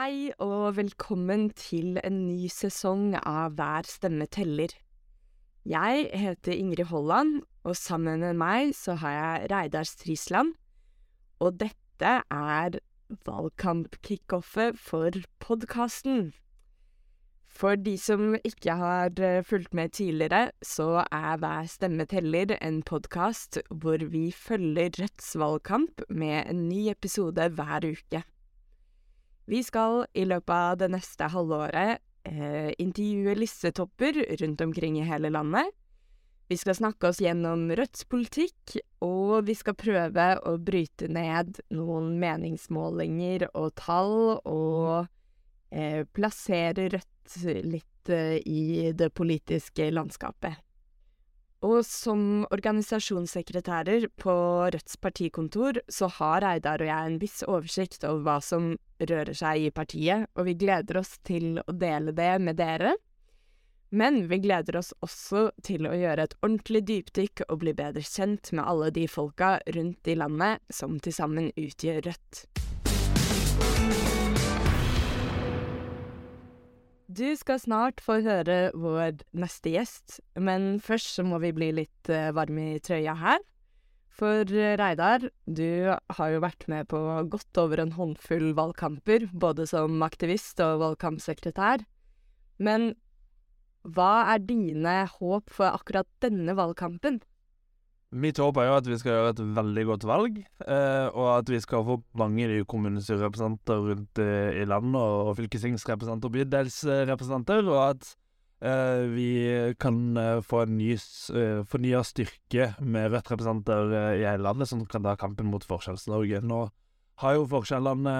Hei og velkommen til en ny sesong av Hver stemme teller. Jeg heter Ingrid Holland, og sammen med meg så har jeg Reidar Strisland. Og dette er valgkamp-kickoffet for podkasten. For de som ikke har eh, fulgt med tidligere, så er Hver stemme teller en podkast hvor vi følger Rødts valgkamp med en ny episode hver uke. Vi skal i løpet av det neste halvåret eh, intervjue listetopper rundt omkring i hele landet. Vi skal snakke oss gjennom Rødts politikk, og vi skal prøve å bryte ned noen meningsmålinger og tall, og eh, plassere Rødt litt eh, i det politiske landskapet. Og som organisasjonssekretærer på Rødts partikontor, så har Reidar og jeg en viss oversikt over hva som rører seg i partiet, og vi gleder oss til å dele det med dere. Men vi gleder oss også til å gjøre et ordentlig dypdykk og bli bedre kjent med alle de folka rundt i landet som til sammen utgjør Rødt. Du skal snart få høre vår neste gjest, men først så må vi bli litt varm varme i trøya her. For uh, Reidar, du har jo vært med på godt over en håndfull valgkamper, både som aktivist og valgkampsekretær. Men hva er dine håp for akkurat denne valgkampen? Mitt håp er jo at vi skal gjøre et veldig godt valg, eh, og at vi skal få mange nye kommunestyrerepresentanter rundt eh, i landet, og fylkestingsrepresentanter og bydelsrepresentanter, og at eh, vi kan eh, få en ny eh, fornya styrke med Rødt-representanter eh, i hele landet, som kan ta kampen mot Forskjells-Norge. Nå har jo forskjellene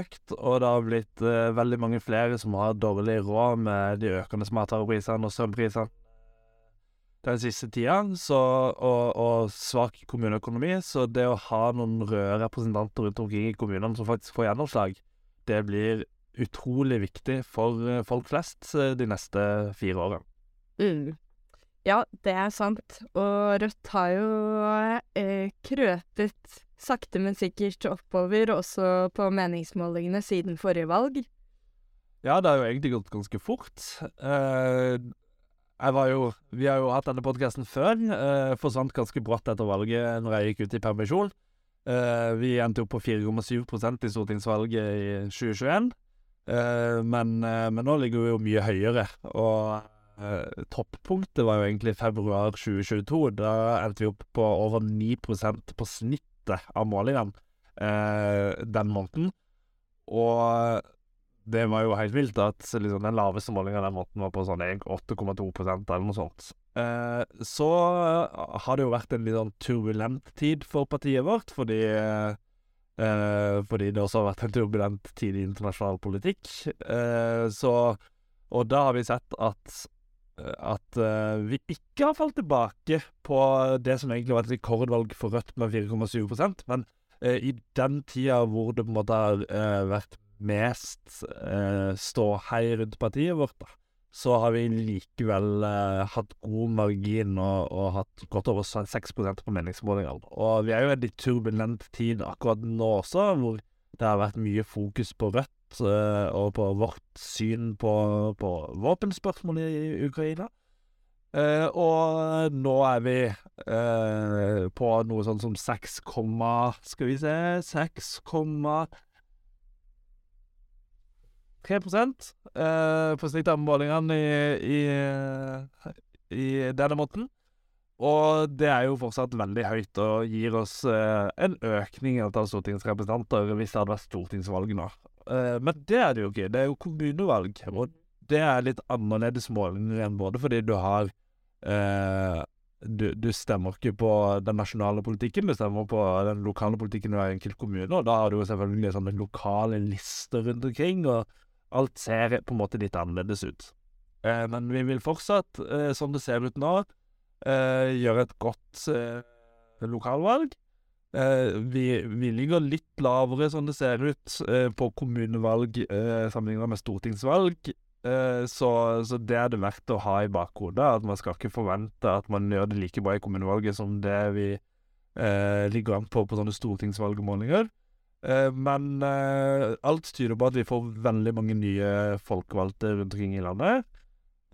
økt, og det har blitt veldig mange flere som har dårlig råd med de økende matvareprisene og strømprisene den siste tida, så, og, og, svak kommuneøkonomi. Så det å ha noen røde representanter rundt omkring i kommunene som faktisk får gjennomslag, det blir utrolig viktig for eh, folk flest eh, de neste fire årene. Mm. Ja, det er sant. Og Rødt har jo eh, krøpet sakte, men sikkert oppover, også på meningsmålingene, siden forrige valg. Ja, det har jo egentlig gått ganske fort. Eh, jo Vi har jo hatt denne podkasten før. Eh, forsvant ganske brått etter valget når jeg gikk ut i permisjon. Eh, vi endte opp på 4,7% i stortingsvalget i 2021. Eh, men, men, nå ligger vi jo mye høyere. Og toppunktet var jo egentlig februar 2022. Da endte vi opp på over 9% på snittet av målingene den måneden. Og det var jo helt vilt at liksom, den laveste målinga den måten var på sånn 8,2% eller noe sånt. Eh, så uh, har det jo vært en litt sånn turbulent tid for partiet vårt, fordi eh, Fordi det også har vært en turbulent tid i internasjonal politikk. Eh, så Og da har vi sett at at uh, vi ikke har falt tilbake på det som egentlig var et rekordvalg for Rødt med 4,7% men uh, i den tida hvor det på en måte har vært mest eh, ståhei rundt partiet vårt, da, så har vi likevel eh, hatt god margin og, og, hatt godt over 6% på meningsmålingene. Og vi er jo i en litt turbulent tid akkurat nå også, hvor det har vært mye fokus på Rødt eh, og på vårt syn på, på våpenspørsmål i, i Ukraina. Eh, og nå er vi eh, på noe sånn som 6, skal vi se 6, 3 eh, på snitt av målingene i, i, i, denne måten. Og det er jo fortsatt veldig høyt og gir oss eh, en økning i antall stortingsrepresentanter hvis det hadde vært stortingsvalg nå. Eh, men det er det jo ikke. Det er jo kommunevalg. Og det er litt annerledes målinger enn både fordi du har eh, du, du, stemmer ikke på den nasjonale politikken, du stemmer på den lokale politikken i hver enkelt kommune. Og da har du jo selvfølgelig sånne lokale lister rundt omkring. og Alt ser på en måte litt annerledes ut. Eh, men vi vil fortsatt, eh, som det ser ut nå, eh, gjøre et godt eh, lokalvalg. Eh, vi, vi, ligger litt lavere, som det ser ut, eh, på kommunevalg sammenlignet med stortingsvalg. Så, så, det er det verdt å ha i bakhodet. At man skal ikke forvente at man gjør det like bra i kommunevalget som det vi ligger an på på sånne stortingsvalgmålinger. Eh, men eh, alt tyder på at vi får veldig mange nye folkevalgte rundt omkring i landet.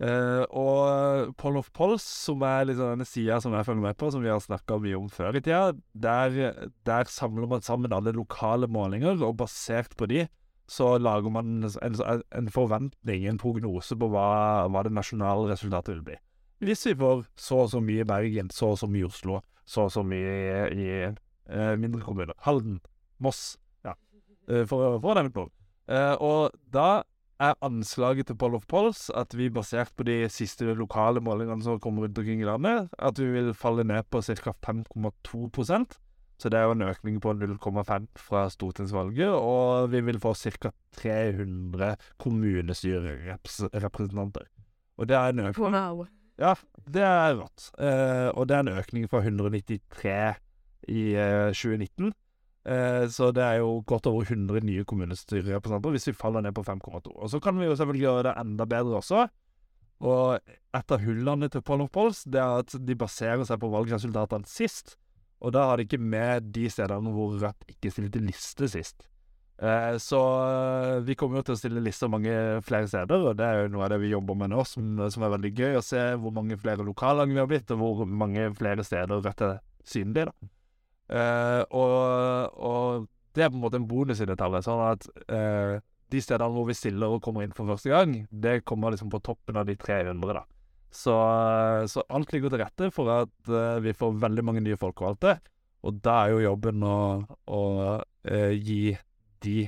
Eh, og Poll of Polls, som er liksom denne sida som jeg følger med på, som vi har snakka mye om før i tida, der, der samler man sammen alle lokale målinger, og basert på de så lager man en, en forventning, en prognose på hva, hva det nasjonale resultatet vil bli. Hvis vi får så og så mye i Bergen, så og så mye i Oslo, så og så mye i, i mindre kommuner. Halden, Moss, ja, eh, for, for å nevne noe. Eh, og da er anslaget til Poll of Polls at vi, basert på de siste lokale målingene som kommer rundt omkring i landet, at vi vil falle ned på ca. 5,2% Så det er jo en økning på 0,5 fra stortingsvalget, og vi vil få ca. 300 kommunestyrerepresentanter. Og det er en økning Wow. Ja, det er rått. Eh, og det er en økning fra 193 i eh, 2019. Eh, så det er jo godt over 100 nye kommunestyrerepresentanter hvis vi faller ned på 5,2. Og så kan vi jo selvfølgelig gjøre det enda bedre også. Og et av hullene til Pollen Polls det er at de baserer seg på valgresultatene sist. Og da har de ikke med de stedene hvor Rødt ikke stilte liste sist. Eh, så eh, vi kommer jo til å stille lister mange flere steder, og det er jo noe av det vi jobber med nå, som, som er veldig gøy. Å se hvor mange flere lokallag vi har blitt, og hvor mange flere steder Rødt er synlig. da. Eh, og, og det er på en måte en bonus i det. Sånn at eh, de stedene hvor vi stiller og kommer inn for første gang, det kommer liksom på toppen av de 300, da. Så, så alt ligger til rette for at eh, vi får veldig mange nye folkevalgte. Og da er jo jobben å, å gi de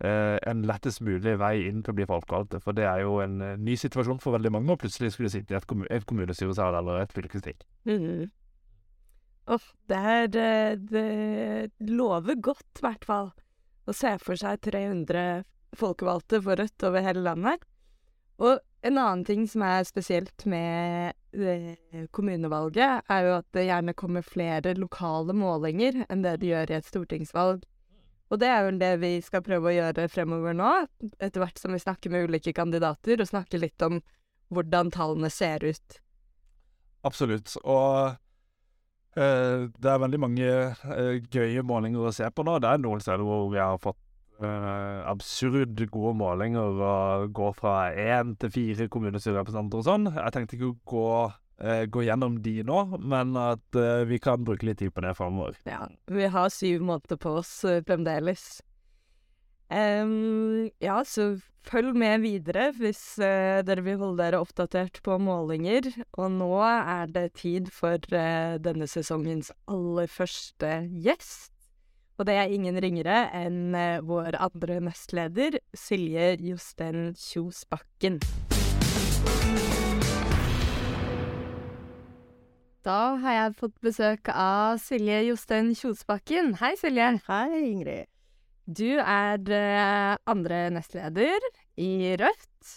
Uh, en lettest mulig vei inn til å bli folkevalgte. For det er jo en ny situasjon for veldig mange å plutselig skulle sitte i et, kommun et kommunestyresal eller et fylkesting. Mm. Åh, det er det, Det lover godt, i hvert fall, å se for seg 300 folkevalgte for Rødt over hele landet. Og en annen ting som er spesielt med eh, kommunevalget, er jo at det gjerne kommer flere lokale målinger enn det det gjør i et stortingsvalg. Og det er vel det vi skal prøve å gjøre fremover nå, etter hvert som vi snakker med ulike kandidater, og snakker litt om hvordan tallene ser ut. Absolutt. Og eh, det er veldig mange eh, gøye målinger å se på nå. Det er noen steder hvor vi har fått eh, absurd gode målinger og går fra én til fire kommunestyrerepresentanter og sånn. Jeg tenkte ikke å gå, eh, gå gjennom de nå, men at eh, vi kan bruke litt tid på det framover. Ja, vi har syv måneder på oss eh, fremdeles. Em, ja, så følg med videre hvis uh, dere vil holde dere oppdatert på målinger. Og nå er det tid for uh, denne sesongens aller første gjest. Og det er ingen ringere enn uh, vår andre nestleder, Silje Jostein Kjos Bakken. Da har jeg fått besøk av Silje Jostein Kjosbakken. Hei, Silje. Hei, Ingrid. Du er eh, andre nestleder i Rødt.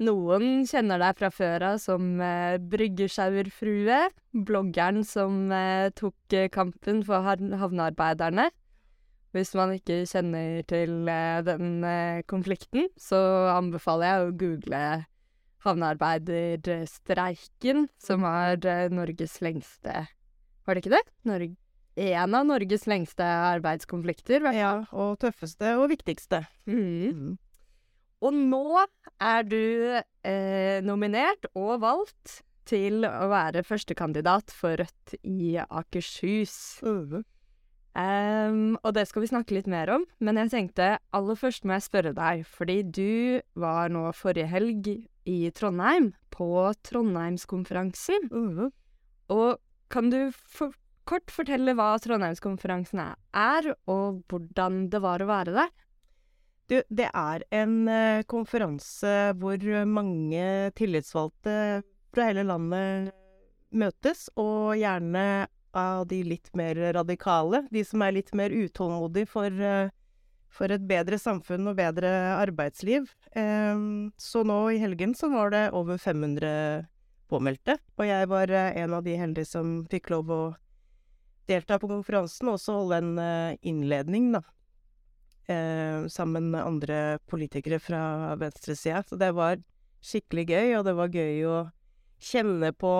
Noen kjenner deg fra før av som eh, bloggeren som eh, tok eh, kampen for havnearbeiderne. Hvis man ikke kjenner til eh, den konflikten, så anbefaler jeg å google havnearbeiderstreiken, som eh, Norges lengste Var det ikke det? Norge, en av Norges lengste arbeidskonflikter. Ja, og tøffeste og viktigste. Mm. Mm. Og nå er du eh, nominert og valgt til å være førstekandidat for Rødt i Akershus. Mm. Um, og det skal vi snakke litt mer om, men jeg tenkte aller først må jeg spørre deg, fordi du var nå forrige helg i Trondheim, på Trondheimskonferansen. Og kan du for kort fortelle hva Trondheimskonferansen er, og hvordan det var å være der? Det er en eh, konferanse hvor mange tillitsvalgte fra hele landet møtes, og gjerne av de litt mer radikale. De som er litt mer utålmodige for, eh, for et bedre samfunn og bedre arbeidsliv. Em, så nå i helgen så var det over 500 påmeldte, og jeg var eh, en av de heldige som fikk lov å delta på konferansen, og også holde en eh, innledning, da. Eh, sammen med andre politikere fra venstresida. Så det var skikkelig gøy, og det var gøy å kjenne på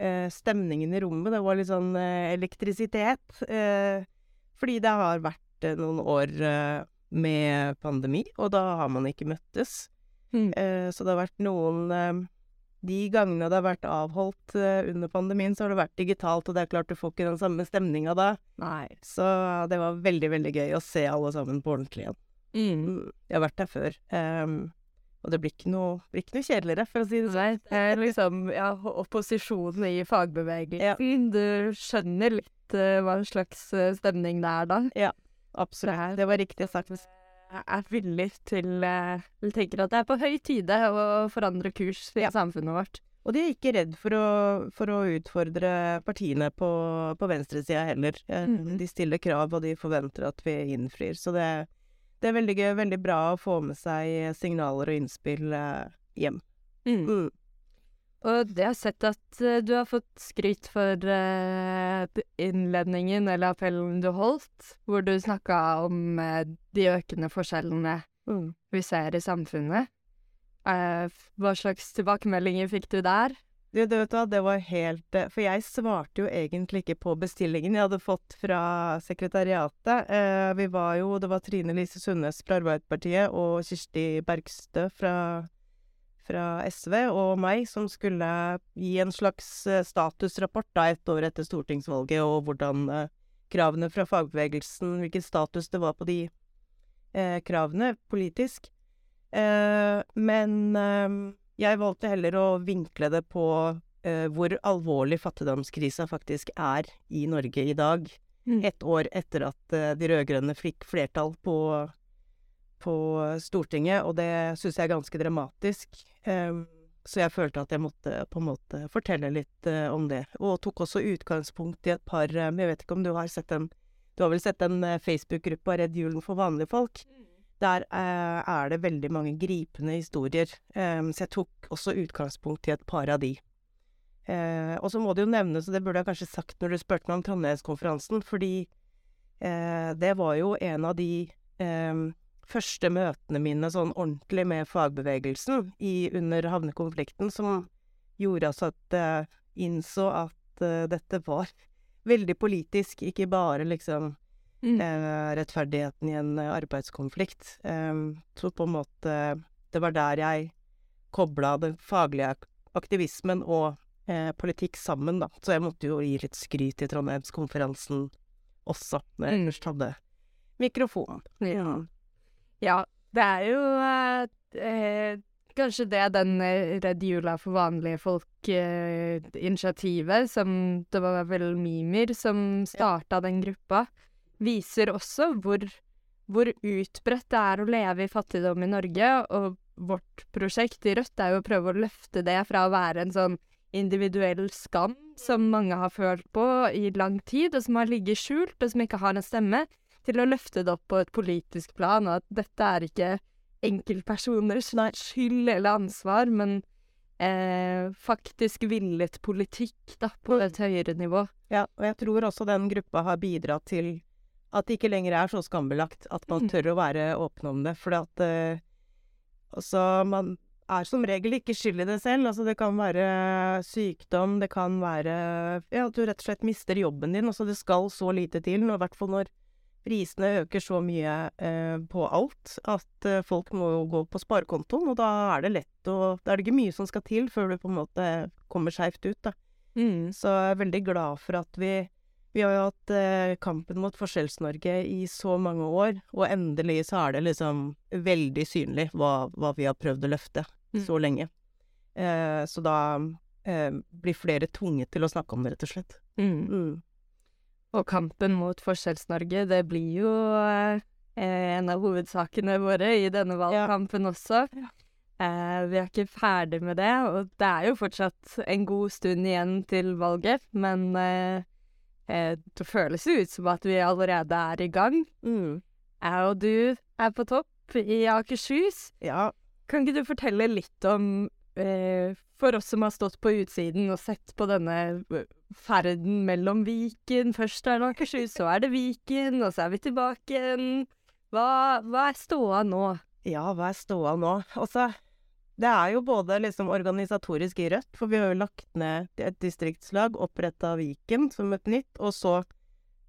eh, stemningen i rommet. Det var litt sånn eh, elektrisitet. Fordi det har vært noen år med pandemi, og da har man ikke møttes. Mm. Så det har vært noen De gangene det har vært avholdt eh, under pandemien, så har det vært digitalt, og det er klart du får ikke den samme stemninga da. Nei. Så det var veldig, veldig gøy å se alle sammen på ordentlig igjen. Mm. Jeg har vært der før. Um, og det blir ikke noe, blir ikke noe kjedeligere, for å si det sånn. Nei, det er liksom ja, opposisjonen i fagbevegelsen. Du skjønner litt uh, hva slags eh, stemning det er da. Ja, Absolutt. Det var riktig sagt. Er villig til Eller Jeg tenker at det er på høy tide å forandre kurs i samfunnet vårt. Og de er ikke redd for å, for å utfordre partiene på, på venstresida heller. Eh, Mhm. De stiller krav, og de forventer at vi innfrir. Så det, det er veldig gøy, veldig bra å få med seg signaler og innspill eh, hjem. Mm. Og jeg har sett at eh, du har fått skryt for eh, innledningen eller appellen du holdt, hvor du snakka om eh, de økende forskjellene Mm. vi ser i samfunnet. Hva slags tilbakemeldinger fikk du der? Du, du vet hva, det var helt For jeg svarte jo egentlig ikke på bestillingen jeg hadde fått fra sekretariatet. Vi var jo Det var Trine Lise Sundnes fra Arbeiderpartiet og Kirsti Bergstø fra, fra SV og meg som skulle gi en slags eh, statusrapport da ett år etter stortingsvalget, og hvordan eh, kravene fra fagbevegelsen Hvilken status det var på de eh, kravene politisk. Eh, men eh, jeg valgte heller å vinkle det på hvor alvorlig fattigdomskrisa faktisk er i Norge i dag. Mm. Ett år etter at de rød-grønne fikk flertall på, på Stortinget, og det syns jeg er ganske dramatisk. Så jeg følte at jeg måtte på en måte fortelle litt eh, om det. Og tok også utgangspunkt i et par eh, jeg vet ikke om du har sett en Du har vel sett en eh, Facebook-gruppe Redd julen for vanlige folk? Der eh, er det veldig mange gripende historier, så jeg tok også utgangspunkt i et par av de. Eh, og så må det jo nevnes, og det burde jeg kanskje sagt når du spurte meg om Trondheimskonferansen, fordi eh, det var jo en av de første møtene mine sånn ordentlig med fagbevegelsen i, under havnekonflikten, som gjorde altså at jeg innså at uh, dette var veldig politisk, ikke bare liksom Mm. uh, rettferdigheten i en eh, arbeidskonflikt. Eh, så på en måte Det var der jeg kobla den faglige aktivismen og eh, politikk sammen, da. Så jeg måtte jo gi litt skryt i Trondheimskonferansen også, når jeg Mm. først hadde mikrofon. Ja. Ja, det er jo eh, eh, kanskje det den eh, Redd jula for vanlige folk-initiativet, som det var vel Mimir som starta den gruppa, viser også hvor, hvor utbredt det er å leve i fattigdom i Norge. Og vårt prosjekt i Rødt er jo å prøve å løfte det fra å være en sånn individuell skam som mange har følt på i lang tid, og som har ligget skjult, og som ikke har en stemme, til å løfte det opp på et politisk plan, og at dette er ikke enkeltpersoners skyld eller ansvar, men eh, faktisk villet politikk da, på et høyere nivå. Ja, og jeg tror også den gruppa har bidratt til at det ikke lenger er så skambelagt at man Mm. tør å være åpen om det. For at eh, altså, man er som regel ikke skyld i det selv. Altså, det kan være sykdom, det kan være ja, at du rett og slett mister jobben din. Altså, det skal så lite til, i hvert fall når prisene øker så mye eh, på alt at eh, folk må jo gå på sparekontoen, og da er det lett å Da er det ikke mye som skal til før du på en måte kommer skeivt ut, da. Mm. Så jeg er veldig glad for at vi Vi har jo hatt eh, kampen mot Forskjells-Norge i så mange år, og endelig så er det liksom veldig synlig hva, hva vi har prøvd å løfte Mm. så lenge. Eh, så da eh, blir flere tvunget til å snakke om det, rett og slett. Mm. Og kampen mot Forskjells-Norge, det blir jo eh, en av hovedsakene våre i denne valgkampen også. Eh, vi er ikke ferdig med det, og det er jo fortsatt en god stund igjen til valget, men eh, eh, det føles jo ut som at vi allerede er i gang. Mm. Jeg og du er på topp i Akershus. Ja. Kan ikke du fortelle litt om, eh, for oss som har stått på utsiden og sett på denne eh, ferden mellom Viken Først er det Akershus, så er det Viken, og så er vi tilbake igjen. Hva, hva er ståa nå? ja, hva er ståa nå? Altså, det er jo både liksom organisatorisk i Rødt, for vi har jo lagt ned et distriktslag, oppretta Viken som et nytt, og så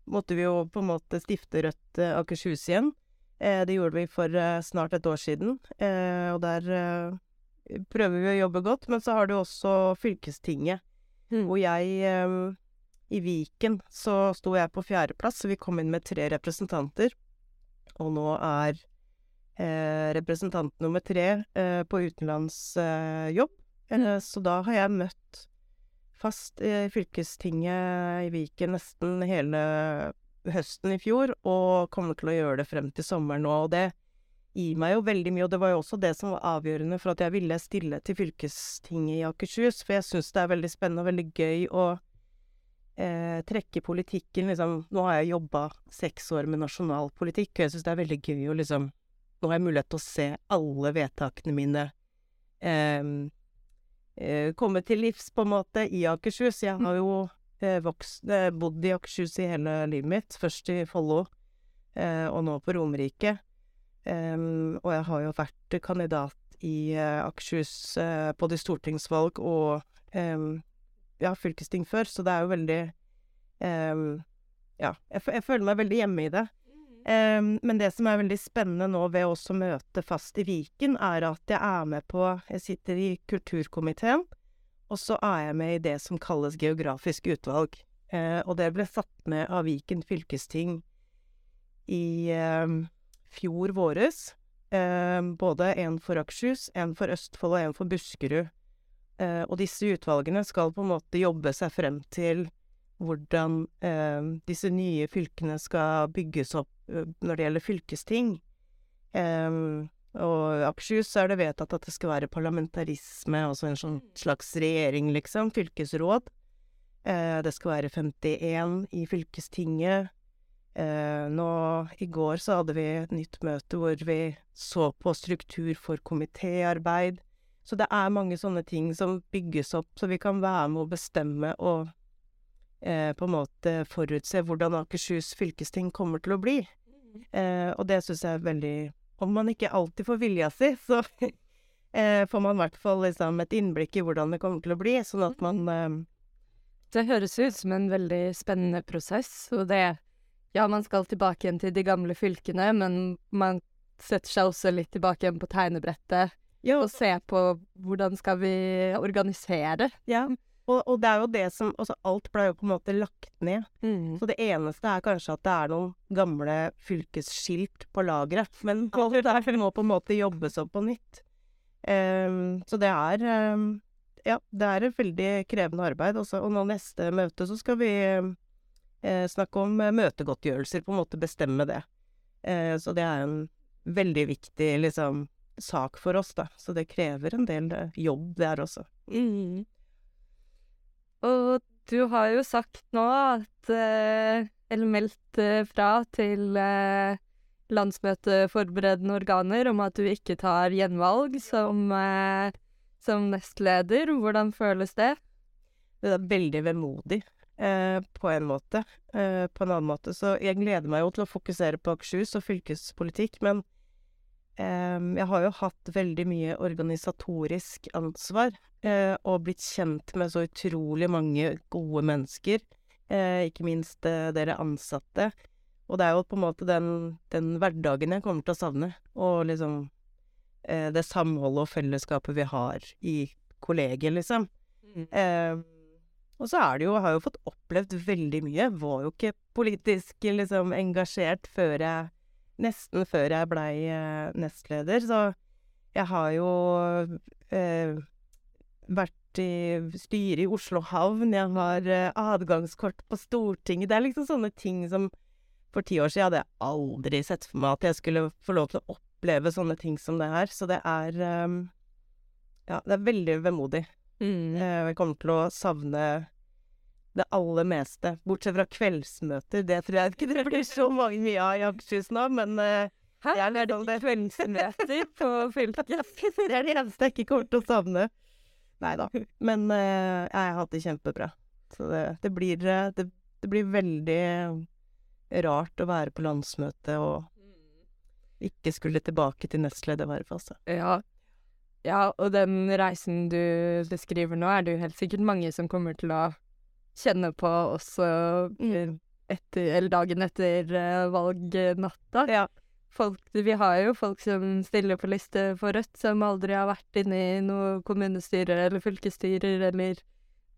måtte vi jo på en måte stifte Rødt eh, Akershus igjen. Eh, det gjorde vi for eh, snart et år siden, eh, og der eh, prøver vi å jobbe godt. Men så har du også fylkestinget, Mm. hvor jeg eh, I Viken så sto jeg på fjerdeplass, så vi kom inn med tre representanter. Og nå er eh, representant nummer tre eh, på utenlandsjobb. Eh, så da har jeg møtt fast i fylkestinget i Viken nesten hele høsten i fjor, og kommer til å gjøre det frem til sommeren nå. Og det gir meg jo veldig mye, og det var jo også det som var avgjørende for at jeg ville stille til fylkestinget i Akershus, for jeg syns det er veldig spennende og veldig gøy å eh, trekke politikken liksom Nå har jeg jobba seks år med nasjonalpolitikk, og jeg syns det er veldig gøy å liksom Nå har jeg mulighet til å se alle vedtakene mine eh, eh, komme til livs, på en måte, i Akershus. Jeg har jo eh, vokst, eh, bodd i Akershus i hele livet mitt. Først i Follo, eh, og nå på Romerike. Em, og jeg har jo vært kandidat i uh, Akershus uh, både i stortingsvalg og um, ja, fylkesting før, så det er jo veldig um, Ja, jeg, jeg føler meg veldig hjemme i det. Em, men det som er veldig spennende nå ved også å møte fast i Viken, er at jeg er med på Jeg sitter i kulturkomiteen, og så er jeg med i det som kalles geografisk utvalg. Uh, og det ble satt ned av Viken fylkesting i fjor våres. Eh, både en for Akershus, en for Østfold og en for Buskerud. Eh, og disse utvalgene skal på en måte jobbe seg frem til hvordan eh, disse nye fylkene skal bygges opp eh, når det gjelder fylkesting. Em, og Akershus er det vedtatt at det skal være parlamentarisme, altså en sånn slags regjering, liksom. Fylkesråd. Eh, det skal være 51 i fylkestinget. Eh, nå i går så hadde vi et nytt møte hvor vi så på struktur for komitéarbeid. Så det er mange sånne ting som bygges opp, så vi kan være med å bestemme og eh, på en måte forutse hvordan Akershus fylkesting kommer til å bli. Eh, og det syns jeg er veldig Om man ikke alltid får vilja si, så eh, får man i hvert fall liksom et innblikk i hvordan det kommer til å bli, sånn at man eh, Det høres ut som en veldig spennende prosess, og det Ja, man skal tilbake igjen til de gamle fylkene, men man setter seg også litt tilbake igjen på tegnebrettet Ja, og ser på hvordan skal vi organisere. ja. Og, og det er jo det som Altså, alt ble jo på en måte lagt ned. Mm. Så det eneste er kanskje at det er noen gamle fylkesskilt på lageret. Men alt der må på en måte jobbes opp på nytt. Um, så det er um, Ja, det er et veldig krevende arbeid. Også. Og nå neste møte så skal vi eh, snakke om eh, møtegodtgjørelser, på en måte bestemme det. Eh, så det er en veldig viktig liksom sak for oss, da. Så det krever en del eh, jobb der også. Mm. Og du har jo sagt nå at eh, Eller meldt fra til landsmøteforberedende organer om at du ikke tar gjenvalg som, som nestleder. Hvordan føles det? Det er veldig vemodig, eh, på en måte. Eh, på en annen måte. Så jeg gleder meg jo til å fokusere på Akershus og fylkespolitikk, men eh, jeg har jo hatt veldig mye organisatorisk ansvar, eh, og blitt kjent med så utrolig mange gode mennesker. Eh, ikke minst dere ansatte. Og det er jo på en måte den, den hverdagen jeg kommer til å savne. Og liksom eh, det samholdet og fellesskapet vi har i kollegiet, liksom. Eh, og så er det jo, har jeg jo fått opplevd veldig mye. Var jo ikke politisk liksom engasjert før jeg Nesten før jeg blei eh, nestleder. Så jeg har jo eh, vært i styret i Oslo havn, jeg har eh, adgangskort på Stortinget. Det er liksom sånne ting som For ti år siden hadde jeg aldri sett for meg at jeg skulle få lov til å oppleve sånne ting som det her. Så det er eh, Ja, det er veldig vemodig. Mm. Eh, Jeg kommer til å savne det aller meste. Bortsett fra kveldsmøter. Det tror jeg ikke det blir så mange mye av i Akershus nå, men eh, Hæ? Jeg er det kveldsmøter på fylket? det er det eneste jeg ikke kommer til å savne. Nei da. Men uh, jeg har hatt det kjempebra. Så det, det blir det, det blir veldig rart å være på landsmøte og ikke skulle tilbake til nestledervervet, altså. Ja. Ja, og den reisen du beskriver nå, er det jo helt sikkert mange som kommer til å kjenne på også Mm. etter, eller dagen etter uh, valgnatta. Ja. Folk, vi har jo folk som stiller på liste for Rødt, som aldri har vært inne i noe kommunestyre eller fylkesstyrer, eller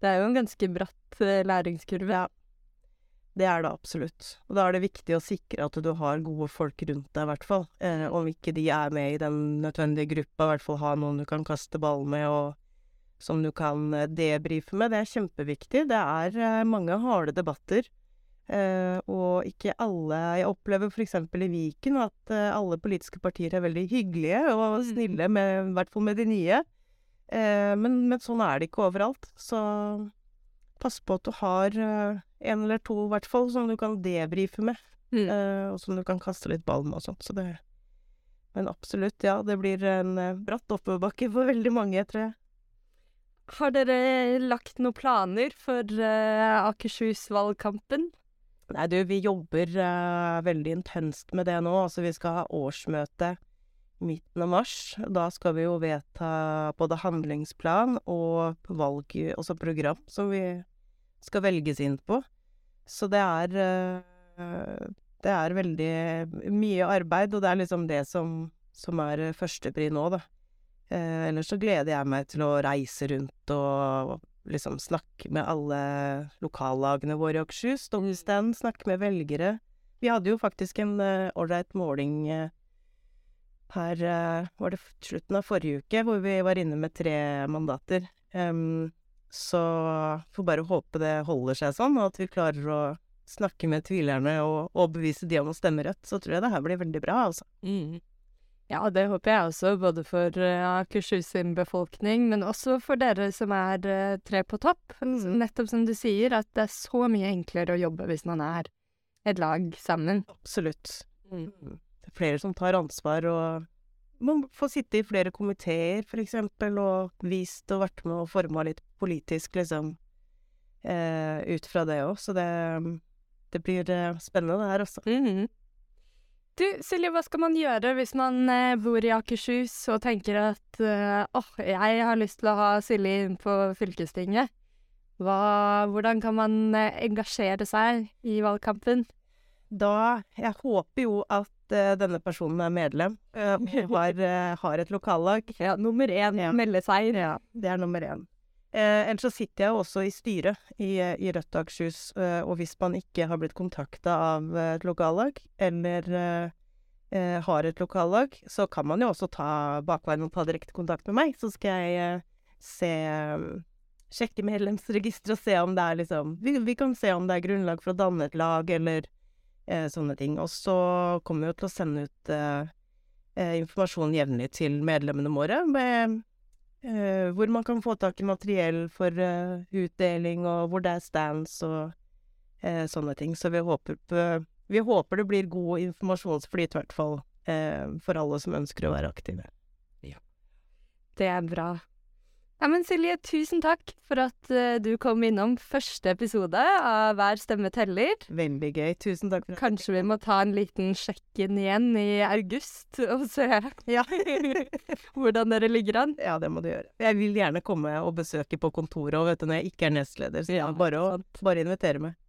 Det er jo en ganske bratt uh, læringskurve. Ja. Det er det absolutt. Og da er det viktig å sikre at du har gode folk rundt deg, i hvert fall. Eh, om ikke de er med i den nødvendige gruppa, i hvert fall ha noen du kan kaste ball med, og som du kan eh, debrife med. Det er kjempeviktig. Det er eh, mange harde debatter. Eh, og ikke alle Jeg opplever f.eks. i Viken at eh, alle politiske partier er veldig hyggelige og snille, med, i hvert fall med de nye. Eh, men, men sånn er det ikke overalt. Så pass på at du har en eller to, i hvert fall, som du kan debrife med. Mm. Uh, og som du kan kaste litt ball med og sånt. Så det Men absolutt, ja. Det blir en eh, bratt oppoverbakke for veldig mange, tror jeg. Har dere lagt noen planer for uh, Akershus-valgkampen? Nei, du, vi jobber uh, veldig intenst med det nå. Altså, vi skal ha årsmøte midten av mars. Da skal vi jo vedta både handlingsplan og valg, også program, som vi skal velges inn på. Så det er eh, Det er veldig mye arbeid, og det er liksom det som, som er førstepri nå, da. Eh, ellers så gleder jeg meg til å reise rundt og liksom snakke med alle lokallagene våre i Akershus. Stå på stand, snakke med velgere. Vi hadde jo faktisk en ålreit uh, måling her uh, var det slutten av forrige uke, hvor vi var inne med tre mandater. Så får bare håpe det holder seg sånn, og at vi klarer å snakke med tvilerne og overbevise de om å stemme rødt. Så tror jeg det her blir veldig bra, altså. Mm. Ja, det håper jeg også, både for uh, Akershus sin befolkning, men også for dere som er uh, tre på topp. Mm. Nettopp som du sier, at det er så mye enklere å jobbe hvis man er et lag sammen. Absolutt. Mm. Det er flere som tar ansvar og man får sitte i flere komiteer, for eksempel, og vist og vært med og forma litt politisk, liksom, eh, ut fra det òg. Så det, det blir eh, spennende, det her, også. Mm. Du, Silje, hva skal man gjøre hvis man eh, bor i Akershus og tenker at eh, åh, jeg har lyst til å ha Silje inn på fylkestinget? Hva, hvordan kan man eh, engasjere seg i valgkampen? Da Jeg håper jo at uh, denne personen er medlem uh, og har, har, et lokallag. Ja, nummer én ja. melde seg. Ja, det er nummer én. Ellers så sitter jeg jo også i styret i, i Rødt Akershus, og hvis man ikke har blitt kontakta av et lokallag, eller har et lokallag, så kan man jo også ta bakveien og ta direkte kontakt med meg. Så skal jeg se Sjekke medlemsregisteret og se om det er liksom vi, vi kan se om det er grunnlag for å danne et lag, eller Eh, sånne ting. Og så kommer vi jo til å sende ut eh, eh, informasjon jevnlig til medlemmene våre med hvor man kan få tak i materiell for utdeling, og hvor det er stands og sånne ting. Så vi håper, på, vi håper det blir god informasjonsflyt, i hvert fall, for alle som ønsker å være aktive. Ja. Det er bra. Ja, men Silje, tusen takk for at uh, du kom innom første episode av Hver stemme teller. Veldig gøy. Tusen takk. for Kanskje vi må ta en liten sjekk-in igjen i august og se ja. hvordan dere ligger an? Ja, det må du gjøre. Jeg vil gjerne komme og besøke på kontoret og vet du, når jeg ikke er nestleder. Så ja, bare, å, bare invitere meg.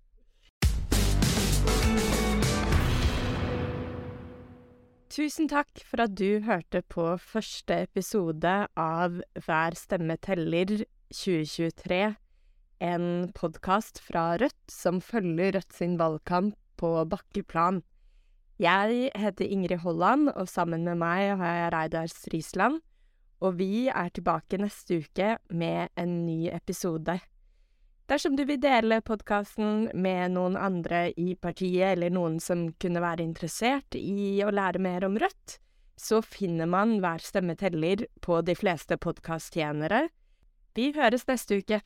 Tusen takk for at du hørte på første episode av Hver stemme teller 2023, en podkast fra Rødt som følger Rødt sin valgkamp på bakkeplan. Jeg heter Ingrid Holland, og sammen med meg har jeg Reidar Strisland, og vi er tilbake neste uke med en ny episode. Dersom du vil dele podkasten med noen andre i partiet, eller noen som kunne være interessert i å lære mer om Rødt, så finner man Hver stemme teller på de fleste podkasttjenere. Vi høres neste uke.